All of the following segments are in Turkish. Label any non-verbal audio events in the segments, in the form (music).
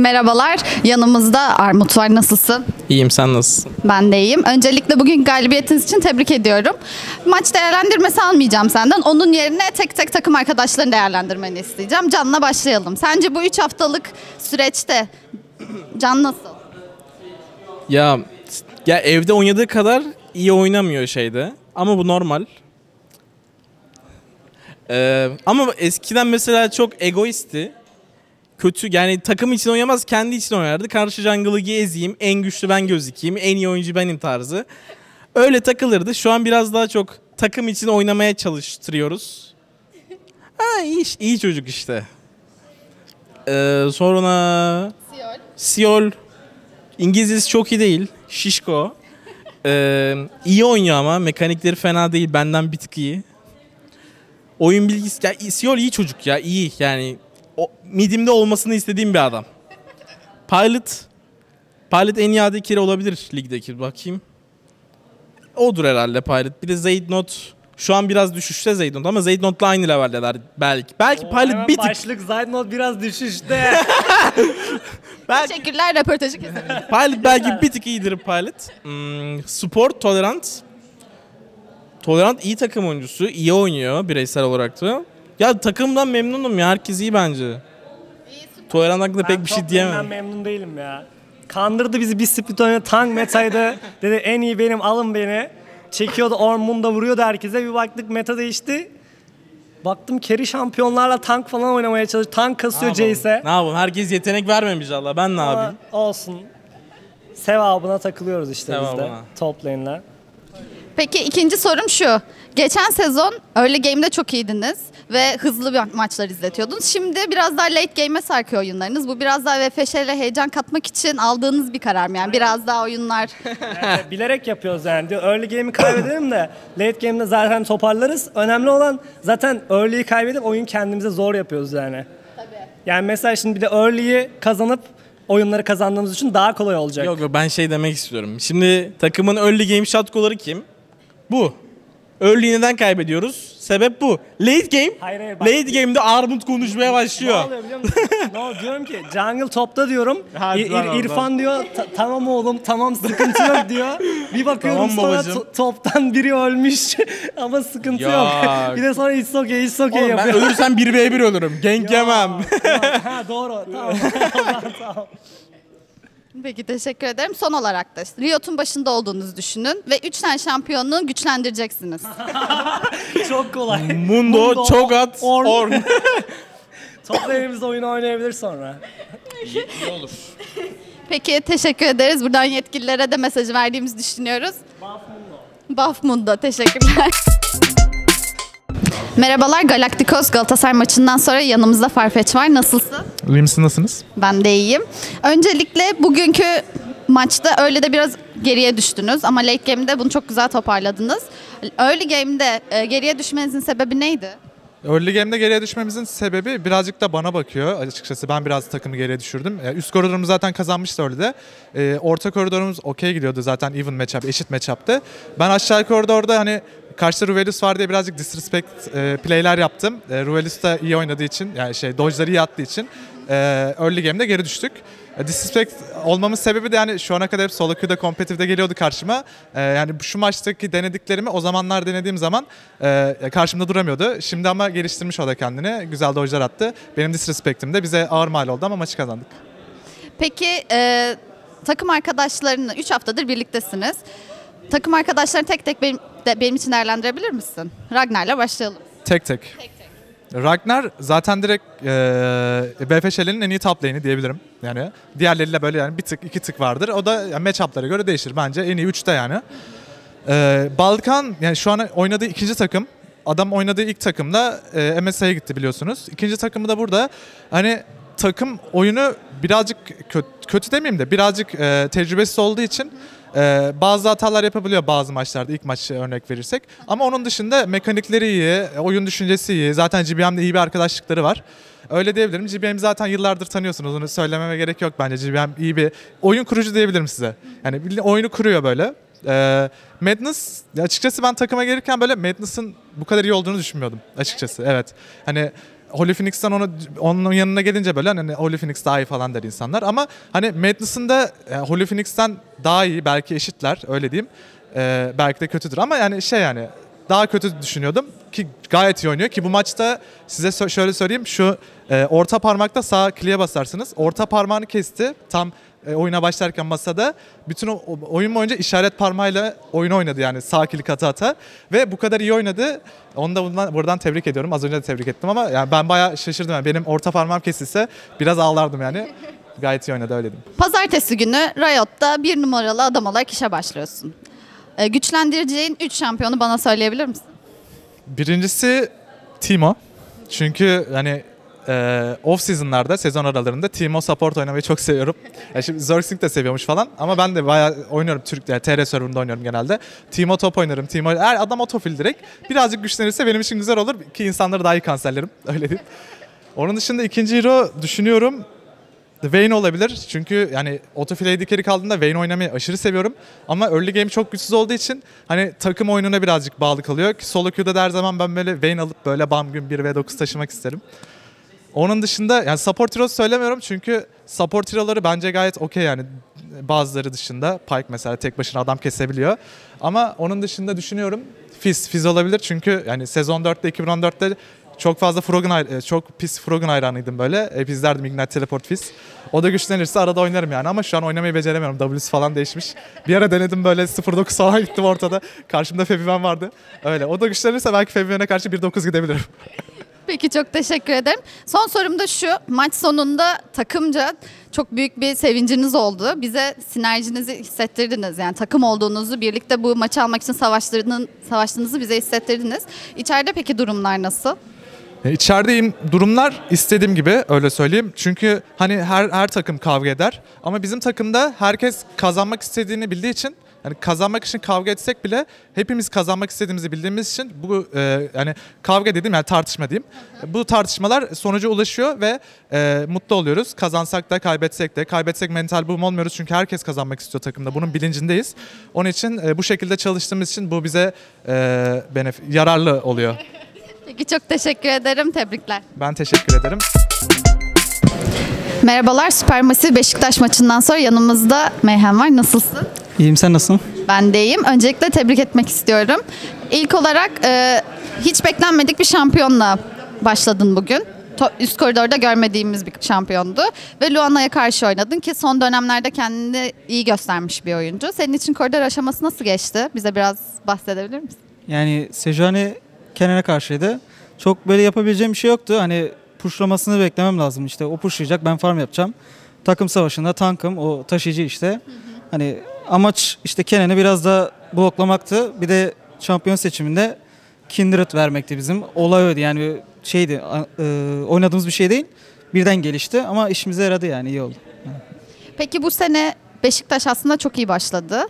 Merhabalar. Yanımızda Armut var. Nasılsın? İyiyim sen nasılsın? Ben de iyiyim. Öncelikle bugün galibiyetiniz için tebrik ediyorum. Maç değerlendirmesi almayacağım senden. Onun yerine tek tek takım arkadaşlarını değerlendirmeni isteyeceğim. Can'la başlayalım. Sence bu 3 haftalık süreçte Can nasıl? Ya ya evde oynadığı kadar iyi oynamıyor şeyde. Ama bu normal. Ee, ama eskiden mesela çok egoisti. Kötü yani takım için oynamaz kendi için oynardı. Karşı jungle'ı ezeyim, en güçlü ben gözükeyim, en iyi oyuncu benim tarzı. Öyle takılırdı. Şu an biraz daha çok takım için oynamaya çalıştırıyoruz. Ha iyi, iyi çocuk işte. Ee, sonra Siol İngilizcesi çok iyi değil. Şişko. Ee, iyi oynuyor ama mekanikleri fena değil. Benden bir tık iyi. Oyun bilgisi ya Siol iyi çocuk ya. iyi yani. O midimde olmasını istediğim bir adam. Pilot Pilot en iyi AD olabilir ligdeki. Bakayım. Odur herhalde Pilot. Bir de Zayd Not şu an biraz düşüşte Zayd Not ama Zayd Not'la aynı leveldeler belki. Belki Pilot bir tık Başlık Zaydnot biraz düşüşte. (laughs) belki Teşekkürler röportajı keselim. Pilot belki bir tık iyidir Pilot. Hmm, sport, Tolerant. Tolerant iyi takım oyuncusu. iyi oynuyor bireysel olarak da. Ya takımdan memnunum ya. Herkes iyi bence. Tolerant hakkında pek bir şey Ben diyemem. memnun değilim ya. Kandırdı bizi bir split oyunu tank metaydı. (laughs) Dedi en iyi benim alın beni. Çekiyordu Ormunda vuruyordu herkese. Bir baktık meta değişti. Baktım carry şampiyonlarla tank falan oynamaya çalışıyor. Tank kasıyor Jace'e. Ne yapalım? Herkes yetenek vermemiş Allah. Ben ne Ama yapayım? Olsun. Sevabına takılıyoruz işte biz de. Sevabına. Top lane'le. Peki ikinci sorum şu. Geçen sezon early game'de çok iyiydiniz ve hızlı bir maçlar izletiyordunuz. Şimdi biraz daha late game'e sarkıyor oyunlarınız. Bu biraz daha VFŞ'le heyecan katmak için aldığınız bir karar mı? Yani biraz daha oyunlar... (laughs) Yani bilerek yapıyoruz yani. Diyor early game'i kaybedelim de late game'de zaten toparlarız. Önemli olan zaten early'yi kaybedip oyun kendimize zor yapıyoruz yani. Yani mesela şimdi bir de early'yi kazanıp oyunları kazandığımız için daha kolay olacak. Yok yok ben şey demek istiyorum. Şimdi takımın early game shot golları kim? Bu. Early neden kaybediyoruz? Sebep bu. Late game. Hayır, hayır, bak- Late game'de Armut konuşmaya Ne başlıyor. oluyor biliyor musun? ne oluyor? Diyorum ki jungle topta diyorum. (laughs) Hadi İr- İr-. İrfan diyor "Ta- tamam oğlum tamam sıkıntı yok diyor. Bir bakıyorum Tamam sonra to- toptan biri ölmüş (laughs) ama sıkıntı Ya. yok. bir de sonra it's okay it's okay Oğlum ben yapıyor. ölürsem 1v1 ölürüm. Gank (laughs) yemem. Ha doğru tamam. tamam, tamam. Peki teşekkür ederim. Son olarak da Riot'un başında olduğunuzu düşünün ve 3 tane şampiyonluğu güçlendireceksiniz. (laughs) Çok kolay. Mundo, Mundo, Çogat, Ornn. Orn. (laughs) Topla elimizde oyunu oynayabilir sonra. İyi olur. Peki teşekkür ederiz. Buradan yetkililere de mesajı verdiğimizi düşünüyoruz. Buff Mundo. Teşekkürler. (laughs) Merhabalar Galacticos Galatasaray maçından sonra yanımızda Farfetch var. Nasılsın? İyi misin nasılsınız? Ben de iyiyim. Öncelikle bugünkü maçta öyle de biraz geriye düştünüz ama late game'de bunu çok güzel toparladınız. Early game'de e, geriye düşmenizin sebebi neydi? Early game'de geriye düşmemizin sebebi birazcık da bana bakıyor. Açıkçası ben biraz takımı geriye düşürdüm. E, Üst koridorumuz zaten kazanmıştı öyle de. orta koridorumuz okey gidiyordu zaten even matchup, eşit matchup'tı. Ben aşağı koridorda hani karşıda Ruvelus var diye birazcık disrespect e, play'ler yaptım. E, Ruvelus da iyi oynadığı için yani şey dodge'ları iyi attığı için e, early game'de geri düştük. E, Disrespect olmamın sebebi de yani şu ana kadar hep solo queue'da competitive'de geliyordu karşıma. E, yani şu maçtaki denediklerimi o zamanlar denediğim zaman e, karşımda duramıyordu. Şimdi ama geliştirmiş o da kendini. Güzel dodge'lar attı. Benim disrespect'im de bize ağır mal oldu ama maçı kazandık. Peki e, takım arkadaşlarını 3 haftadır birliktesiniz. Takım arkadaşlarını tek tek benim, de, benim için değerlendirebilir misin? Ragnar'la başlayalım. Tek tek. Ragnar zaten direkt e, BFŞ'lerin en iyi top lane'i diyebilirim. Yani diğerleriyle böyle yani bir tık iki tık vardır. O da yani matchup'lara göre değişir. Bence en iyi üçte yani. E, Balkan yani şu an oynadığı ikinci takım. Adam oynadığı ilk takımda e, MSI'ye gitti biliyorsunuz. İkinci takımı da burada. Hani takım oyunu birazcık kötü, kötü demeyeyim de birazcık e, tecrübesiz olduğu için e, bazı hatalar yapabiliyor bazı maçlarda ilk maç örnek verirsek. Ama onun dışında mekanikleri iyi, oyun düşüncesi iyi. Zaten GBM'de iyi bir arkadaşlıkları var. Öyle diyebilirim. GBM zaten yıllardır tanıyorsunuz. Onu söylememe gerek yok bence. GBM iyi bir oyun kurucu diyebilirim size. Yani oyunu kuruyor böyle. Ee, Madness açıkçası ben takıma gelirken böyle Madness'ın bu kadar iyi olduğunu düşünmüyordum açıkçası. Evet. Hani Holy Phoenix'ten onu onun yanına gelince böyle hani Holy Phoenix daha iyi falan der insanlar. Ama hani Madness'ın da e, Holy Phoenix'ten daha iyi belki eşitler öyle diyeyim. E, belki de kötüdür ama yani şey yani daha kötü düşünüyordum ki gayet iyi oynuyor ki bu maçta size şöyle söyleyeyim şu e, orta parmakta sağ kliğe basarsınız. Orta parmağını kesti tam e, oyuna başlarken masada bütün o, oyun boyunca işaret parmağıyla oyun oynadı yani sağ klik ata ata ve bu kadar iyi oynadı. Onu da bundan, buradan tebrik ediyorum. Az önce de tebrik ettim ama yani ben bayağı şaşırdım. Yani benim orta parmağım kesilse biraz ağlardım yani. Gayet iyi oynadı öyle diyeyim. Pazartesi günü Riot'ta bir numaralı adam olarak işe başlıyorsun. Ee, güçlendireceğin 3 şampiyonu bana söyleyebilir misin? Birincisi Timo. Çünkü hani e, off season'larda sezon aralarında Timo support oynamayı çok seviyorum. Ya şimdi Zerxing de seviyormuş falan ama ben de bayağı oynuyorum Türk yani TR serverında oynuyorum genelde. Timo top oynarım. Timo eğer adam otofil direkt birazcık güçlenirse benim için güzel olur ki insanları daha iyi kanserlerim (laughs) öyle diyeyim. Onun dışında ikinci hero düşünüyorum. Vayne olabilir çünkü yani AD carry kaldığında Vayne oynamayı aşırı seviyorum. Ama early game çok güçsüz olduğu için hani takım oyununa birazcık bağlı kalıyor. Ki solo queue'da da her zaman ben böyle Vayne alıp böyle bam gün 1v9 taşımak isterim. Onun dışında yani support heroes söylemiyorum çünkü support hero'ları bence gayet okey yani bazıları dışında Pyke mesela tek başına adam kesebiliyor. Ama onun dışında düşünüyorum Fizz, Fizz olabilir çünkü yani sezon 4'te 2014'te çok fazla Froggen hay- e, çok pis Froggen hayranıydım böyle. Hep izlerdim Ignite Teleport Fizz. O da güçlenirse arada oynarım yani ama şu an oynamayı beceremiyorum. W'si falan değişmiş. Bir ara denedim böyle 0.9 falan gittim ortada. Karşımda Febiven vardı. Öyle. O da güçlenirse belki Febiven'e karşı 1.9 gidebilirim. Peki çok teşekkür ederim. Son sorum da şu. Maç sonunda takımca çok büyük bir sevinciniz oldu. Bize sinerjinizi hissettirdiniz. Yani takım olduğunuzu, birlikte bu maçı almak için savaştığını, savaştığınızı bize hissettirdiniz. İçeride peki durumlar nasıl? Ya İçerideyim durumlar istediğim gibi öyle söyleyeyim. Çünkü hani her her takım kavga eder ama bizim takımda herkes kazanmak istediğini bildiği için yani kazanmak için kavga etsek bile hepimiz kazanmak istediğimizi bildiğimiz için bu e, yani kavga dedim yani tartışma diyeyim. Bu tartışmalar sonuca ulaşıyor ve e, mutlu oluyoruz. Kazansak da kaybetsek de kaybetsek mental boom olmuyoruz çünkü herkes kazanmak istiyor takımda. Bunun bilincindeyiz. Onun için e, bu şekilde çalıştığımız için bu bize e, benef- yararlı oluyor. Peki çok teşekkür ederim. Tebrikler. Ben teşekkür ederim. Merhabalar. Süpermassive Beşiktaş maçından sonra yanımızda Meyhem var. Nasılsın? İyiyim sen nasılsın? Ben de iyiyim. Öncelikle tebrik etmek istiyorum. İlk olarak e, hiç beklenmedik bir şampiyonla başladın bugün. To- Üst koridorda görmediğimiz bir şampiyondu. Ve Luana'ya karşı oynadın ki son dönemlerde kendini iyi göstermiş bir oyuncu. Senin için koridor aşaması nasıl geçti? Bize biraz bahsedebilir misin? Yani Sejuani Kenan'a karşıydı. Çok böyle yapabileceğim bir şey yoktu. Hani pushlamasını beklemem lazım işte. O pushlayacak ben farm yapacağım. Takım savaşında tankım o taşıyıcı işte. Hani amaç işte Kenan'ı biraz da bloklamaktı. Bir de şampiyon seçiminde Kindred vermekti bizim. Olay oydu yani şeydi e, oynadığımız bir şey değil. Birden gelişti ama işimize yaradı yani iyi oldu. Peki bu sene Beşiktaş aslında çok iyi başladı.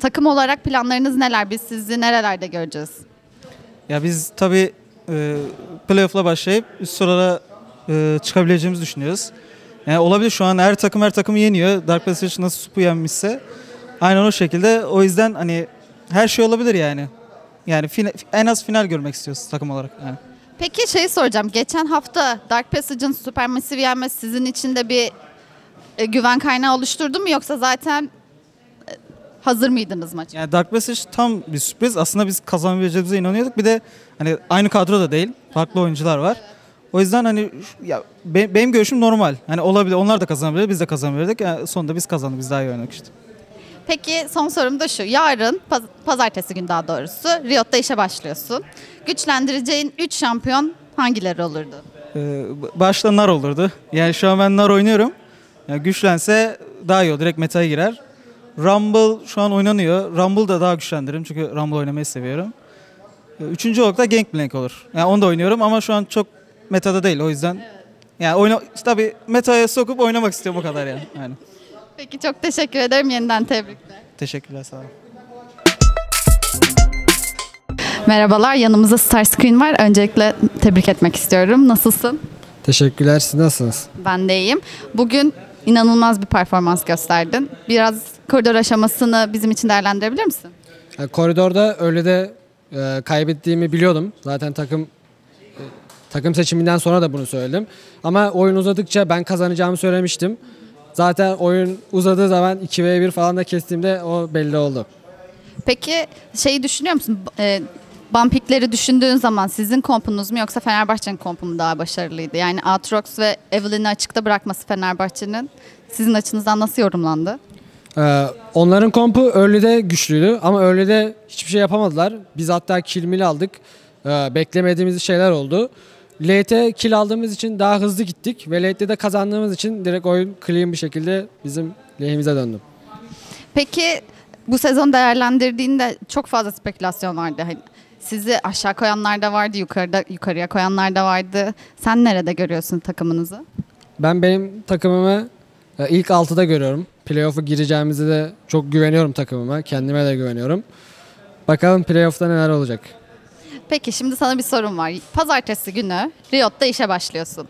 Takım olarak planlarınız neler? Biz sizi nerelerde göreceğiz? Ya biz tabii e, playoff'la başlayıp üst sıralara e, çıkabileceğimizi düşünüyoruz. Yani olabilir şu an her takım her takımı yeniyor. Dark Passage nasıl Sup'u yenmişse. Aynen o şekilde. O yüzden hani her şey olabilir yani. Yani fina- en az final görmek istiyoruz takım olarak. Yani. Peki şey soracağım. Geçen hafta Dark Passage'ın Supermassive yenmesi sizin için de bir e, güven kaynağı oluşturdu mu yoksa zaten hazır mıydınız maça? Yani Dark Passage tam bir sürpriz. Aslında biz kazanabileceğimize inanıyorduk. Bir de hani aynı kadro da değil. Farklı oyuncular var. O yüzden hani ya be- benim görüşüm normal. Hani olabilir. Onlar da kazanabilir. Biz de kazanabilirdik. Yani sonunda biz kazandık. Biz daha iyi oynadık işte. Peki son sorum da şu. Yarın paz- pazartesi günü daha doğrusu Riot'ta işe başlıyorsun. Güçlendireceğin 3 şampiyon hangileri olurdu? Ee, başta nar olurdu. Yani şu an ben nar oynuyorum. Yani güçlense daha iyi olur. Direkt meta'ya girer. Rumble şu an oynanıyor. Rumble da daha güçlendiririm çünkü Rumble oynamayı seviyorum. Ee, Üçüncü olarak da Gangplank olur. Yani onu da oynuyorum ama şu an çok metada değil o yüzden. Yani oyna, tabii meta'ya sokup oynamak istiyorum o kadar yani. yani. Peki çok teşekkür ederim. Yeniden tebrikler. Teşekkürler sağ olun. Merhabalar. Yanımızda Starscreen var. Öncelikle tebrik etmek istiyorum. Nasılsın? Teşekkürler. Siz nasılsınız? Ben de iyiyim. Bugün inanılmaz bir performans gösterdin. Biraz koridor aşamasını bizim için değerlendirebilir misin? Yani koridorda öyle de e, kaybettiğimi biliyordum. Zaten takım e, Takım seçiminden sonra da bunu söyledim. Ama oyun uzadıkça ben kazanacağımı söylemiştim. Zaten oyun uzadığı zaman 2v1 falan da kestiğimde o belli oldu. Peki şeyi düşünüyor musun? E, Bumpikleri düşündüğün zaman sizin kompunuz mu yoksa Fenerbahçe'nin kompu mu daha başarılıydı? Yani Aatrox ve Evelyn'i açıkta bırakması Fenerbahçe'nin sizin açınızdan nasıl yorumlandı? Ee, onların kompu early'de güçlüydü ama early'de hiçbir şey yapamadılar. Biz hatta kill mill aldık. Ee, beklemediğimiz şeyler oldu. Late'e kill aldığımız için daha hızlı gittik ve late'de de kazandığımız için direkt oyun clean bir şekilde bizim lehimize döndü. Peki bu sezon değerlendirdiğinde çok fazla spekülasyon vardı. Hani sizi aşağı koyanlar da vardı, yukarıda yukarıya koyanlar da vardı. Sen nerede görüyorsun takımınızı? Ben benim takımımı e, ilk 6'da görüyorum. Playoff'a gireceğimize de çok güveniyorum takımıma. Kendime de güveniyorum. Bakalım playoff'ta neler olacak. Peki şimdi sana bir sorum var. Pazartesi günü Riot'ta işe başlıyorsun.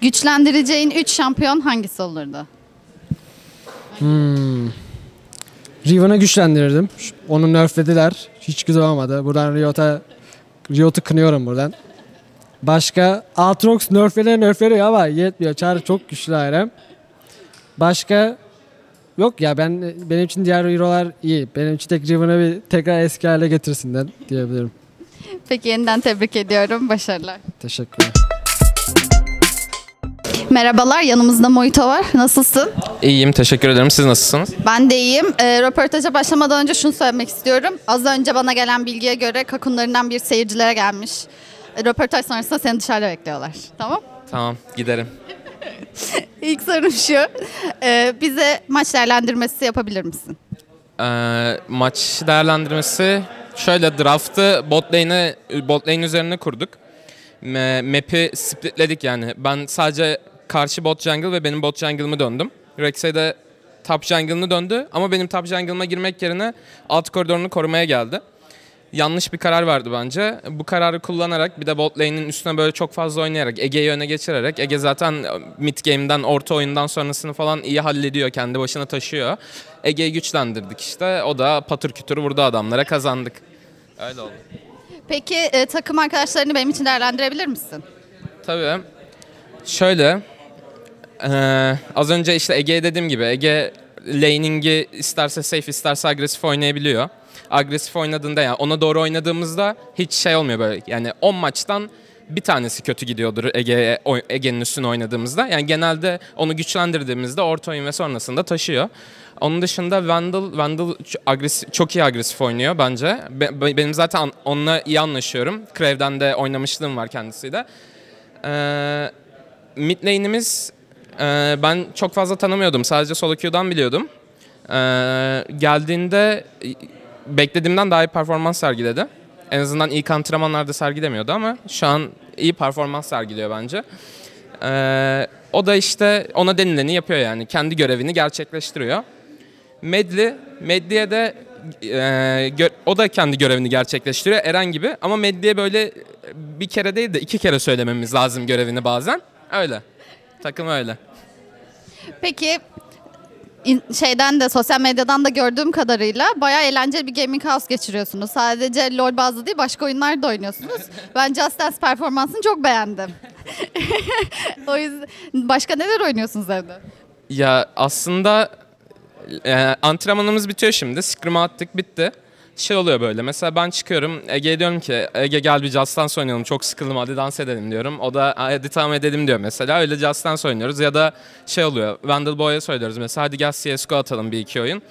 Güçlendireceğin 3 şampiyon hangisi olurdu? Riven'ı güçlendirirdim. Ş- Onu nerflediler. Hiç güzel olmadı. Buradan Riot'a Riot'u kınıyorum buradan. Başka Aatrox nerflere nerflere ama yetmiyor. Çar çok güçlü ayrı. Başka yok ya ben benim için diğer hero'lar iyi. Benim için tek Riven'ı bir tekrar eski hale getirsinler diyebilirim. Peki yeniden tebrik ediyorum. Başarılar. Teşekkürler. Merhabalar, yanımızda Mojito var. Nasılsın? İyiyim, teşekkür ederim. Siz nasılsınız? Ben de iyiyim. Ee, röportaja başlamadan önce şunu söylemek istiyorum. Az önce bana gelen bilgiye göre kakunlarından bir seyircilere gelmiş. E, Röportaj sonrasında seni dışarıda bekliyorlar. Tamam? Tamam, giderim. (laughs) İlk sorum şu. Ee, bize maç değerlendirmesi yapabilir misin? Ee, maç değerlendirmesi şöyle draft'ı bot lane'e bot lane üzerine kurduk. Ma- Map'i splitledik yani. Ben sadece karşı bot jungle ve benim bot jungle'ımı döndüm. Rex'e de top jungle'ını döndü ama benim top jungle'ıma girmek yerine alt koridorunu korumaya geldi. Yanlış bir karar verdi bence. Bu kararı kullanarak bir de bot lane'in üstüne böyle çok fazla oynayarak Ege'yi öne geçirerek Ege zaten mid game'den orta oyundan sonrasını falan iyi hallediyor. Kendi başına taşıyor. Ege'yi güçlendirdik işte. O da patır kütür vurdu adamlara kazandık. Öyle oldu. Peki e, takım arkadaşlarını benim için değerlendirebilir misin? Tabii. Şöyle. eee, az önce işte Ege'ye dediğim gibi Ege laning'i isterse safe isterse agresif oynayabiliyor. Agresif oynadığında yani ona doğru oynadığımızda hiç şey olmuyor böyle. Yani 10 maçtan bir tanesi kötü gidiyordur Ege'ye Ege'nin üstüne oynadığımızda. Yani genelde onu güçlendirdiğimizde orta oyun ve sonrasında taşıyor. Onun dışında Vandal, Vandal agresif, çok iyi agresif oynuyor bence. Be- be- benim zaten onunla iyi anlaşıyorum. Krev'den de oynamışlığım var kendisiyle. Ee, mid lane'imiz e, ben çok fazla tanımıyordum. Sadece solo queue'dan biliyordum. Ee, geldiğinde beklediğimden daha iyi performans sergiledi. En azından ilk antrenmanlarda sergilemiyordu ama şu an iyi performans sergiliyor bence. Ee, o da işte ona denileni yapıyor yani. Kendi görevini gerçekleştiriyor. Medli, Medli'ye de e, gö- o da kendi görevini gerçekleştiriyor Eren gibi. Ama Medli'ye böyle bir kere değil de iki kere söylememiz lazım görevini bazen. Öyle. Takım öyle. Peki şeyden de sosyal medyadan da gördüğüm kadarıyla bayağı eğlenceli bir gaming house geçiriyorsunuz. Sadece LoL bazlı değil başka oyunlar da oynuyorsunuz. (laughs) Ben Just Dance performansını çok beğendim. (laughs) o yüzden başka neler oynuyorsunuz evde? Ya aslında e, antrenmanımız bitiyor şimdi. Scrim'e attık bitti. Şey oluyor böyle mesela ben çıkıyorum Ege'ye diyorum ki Ege gel bir Just Dance oynayalım çok sıkıldım hadi dans edelim diyorum. O da hadi tamam edelim diyor mesela öyle Just Dance oynuyoruz ya da şey oluyor Vandal Boy'a söylüyoruz mesela hadi gel CSGO atalım bir iki oyun.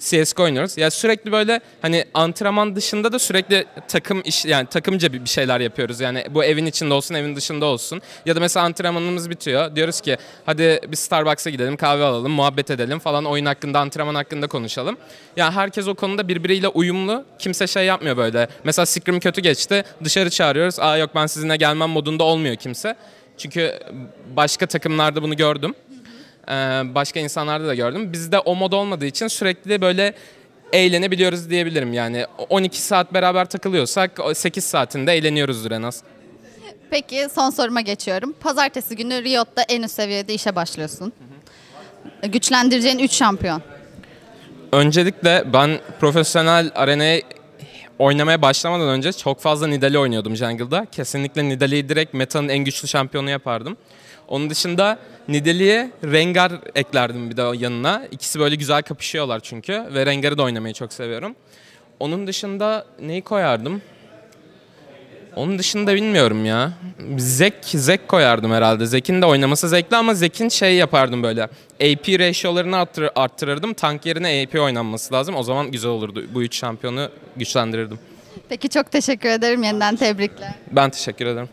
CSGO oynuyoruz. Ya sürekli böyle hani antrenman dışında da sürekli takım iş yani takımca bir şeyler yapıyoruz. Yani bu evin içinde olsun, evin dışında olsun. Ya da mesela antrenmanımız bitiyor. Diyoruz ki hadi bir Starbucks'a gidelim, kahve alalım, muhabbet edelim falan. Oyun hakkında, antrenman hakkında konuşalım. Yani herkes o konuda birbiriyle uyumlu. Kimse şey yapmıyor böyle. Mesela Scrim kötü geçti. Dışarı çağırıyoruz. Aa yok ben sizinle gelmem modunda olmuyor kimse. Çünkü başka takımlarda bunu gördüm. Ee, başka insanlarda da gördüm. Bizde o mod olmadığı için sürekli böyle eğlenebiliyoruz diyebilirim. Yani 12 saat beraber takılıyorsak 8 saatinde eğleniyoruzdur en az. Peki son soruma geçiyorum. Pazartesi günü Riot'ta en üst seviyede işe başlıyorsun. Güçlendireceğin 3 şampiyon. Öncelikle ben profesyonel arenaya oynamaya başlamadan önce çok fazla Nidalee oynuyordum jungle'da. Kesinlikle Nidalee'yi direkt metanın en güçlü şampiyonu yapardım. Onun dışında Nidalee'ye Rengar eklerdim bir de yanına. İkisi böyle güzel kapışıyorlar çünkü ve Rengar'ı da oynamayı çok seviyorum. Onun dışında neyi koyardım? Onun dışında bilmiyorum ya. Zek, Zek koyardım herhalde. Zek'in de oynaması zevkli ama Zek'in şey yapardım böyle. AP ratio'larını arttır, arttırırdım. Tank yerine AP oynanması lazım. O zaman güzel olurdu. Bu üç şampiyonu güçlendirirdim. Peki çok teşekkür ederim. Yeniden tebrikler. Ben teşekkür ederim.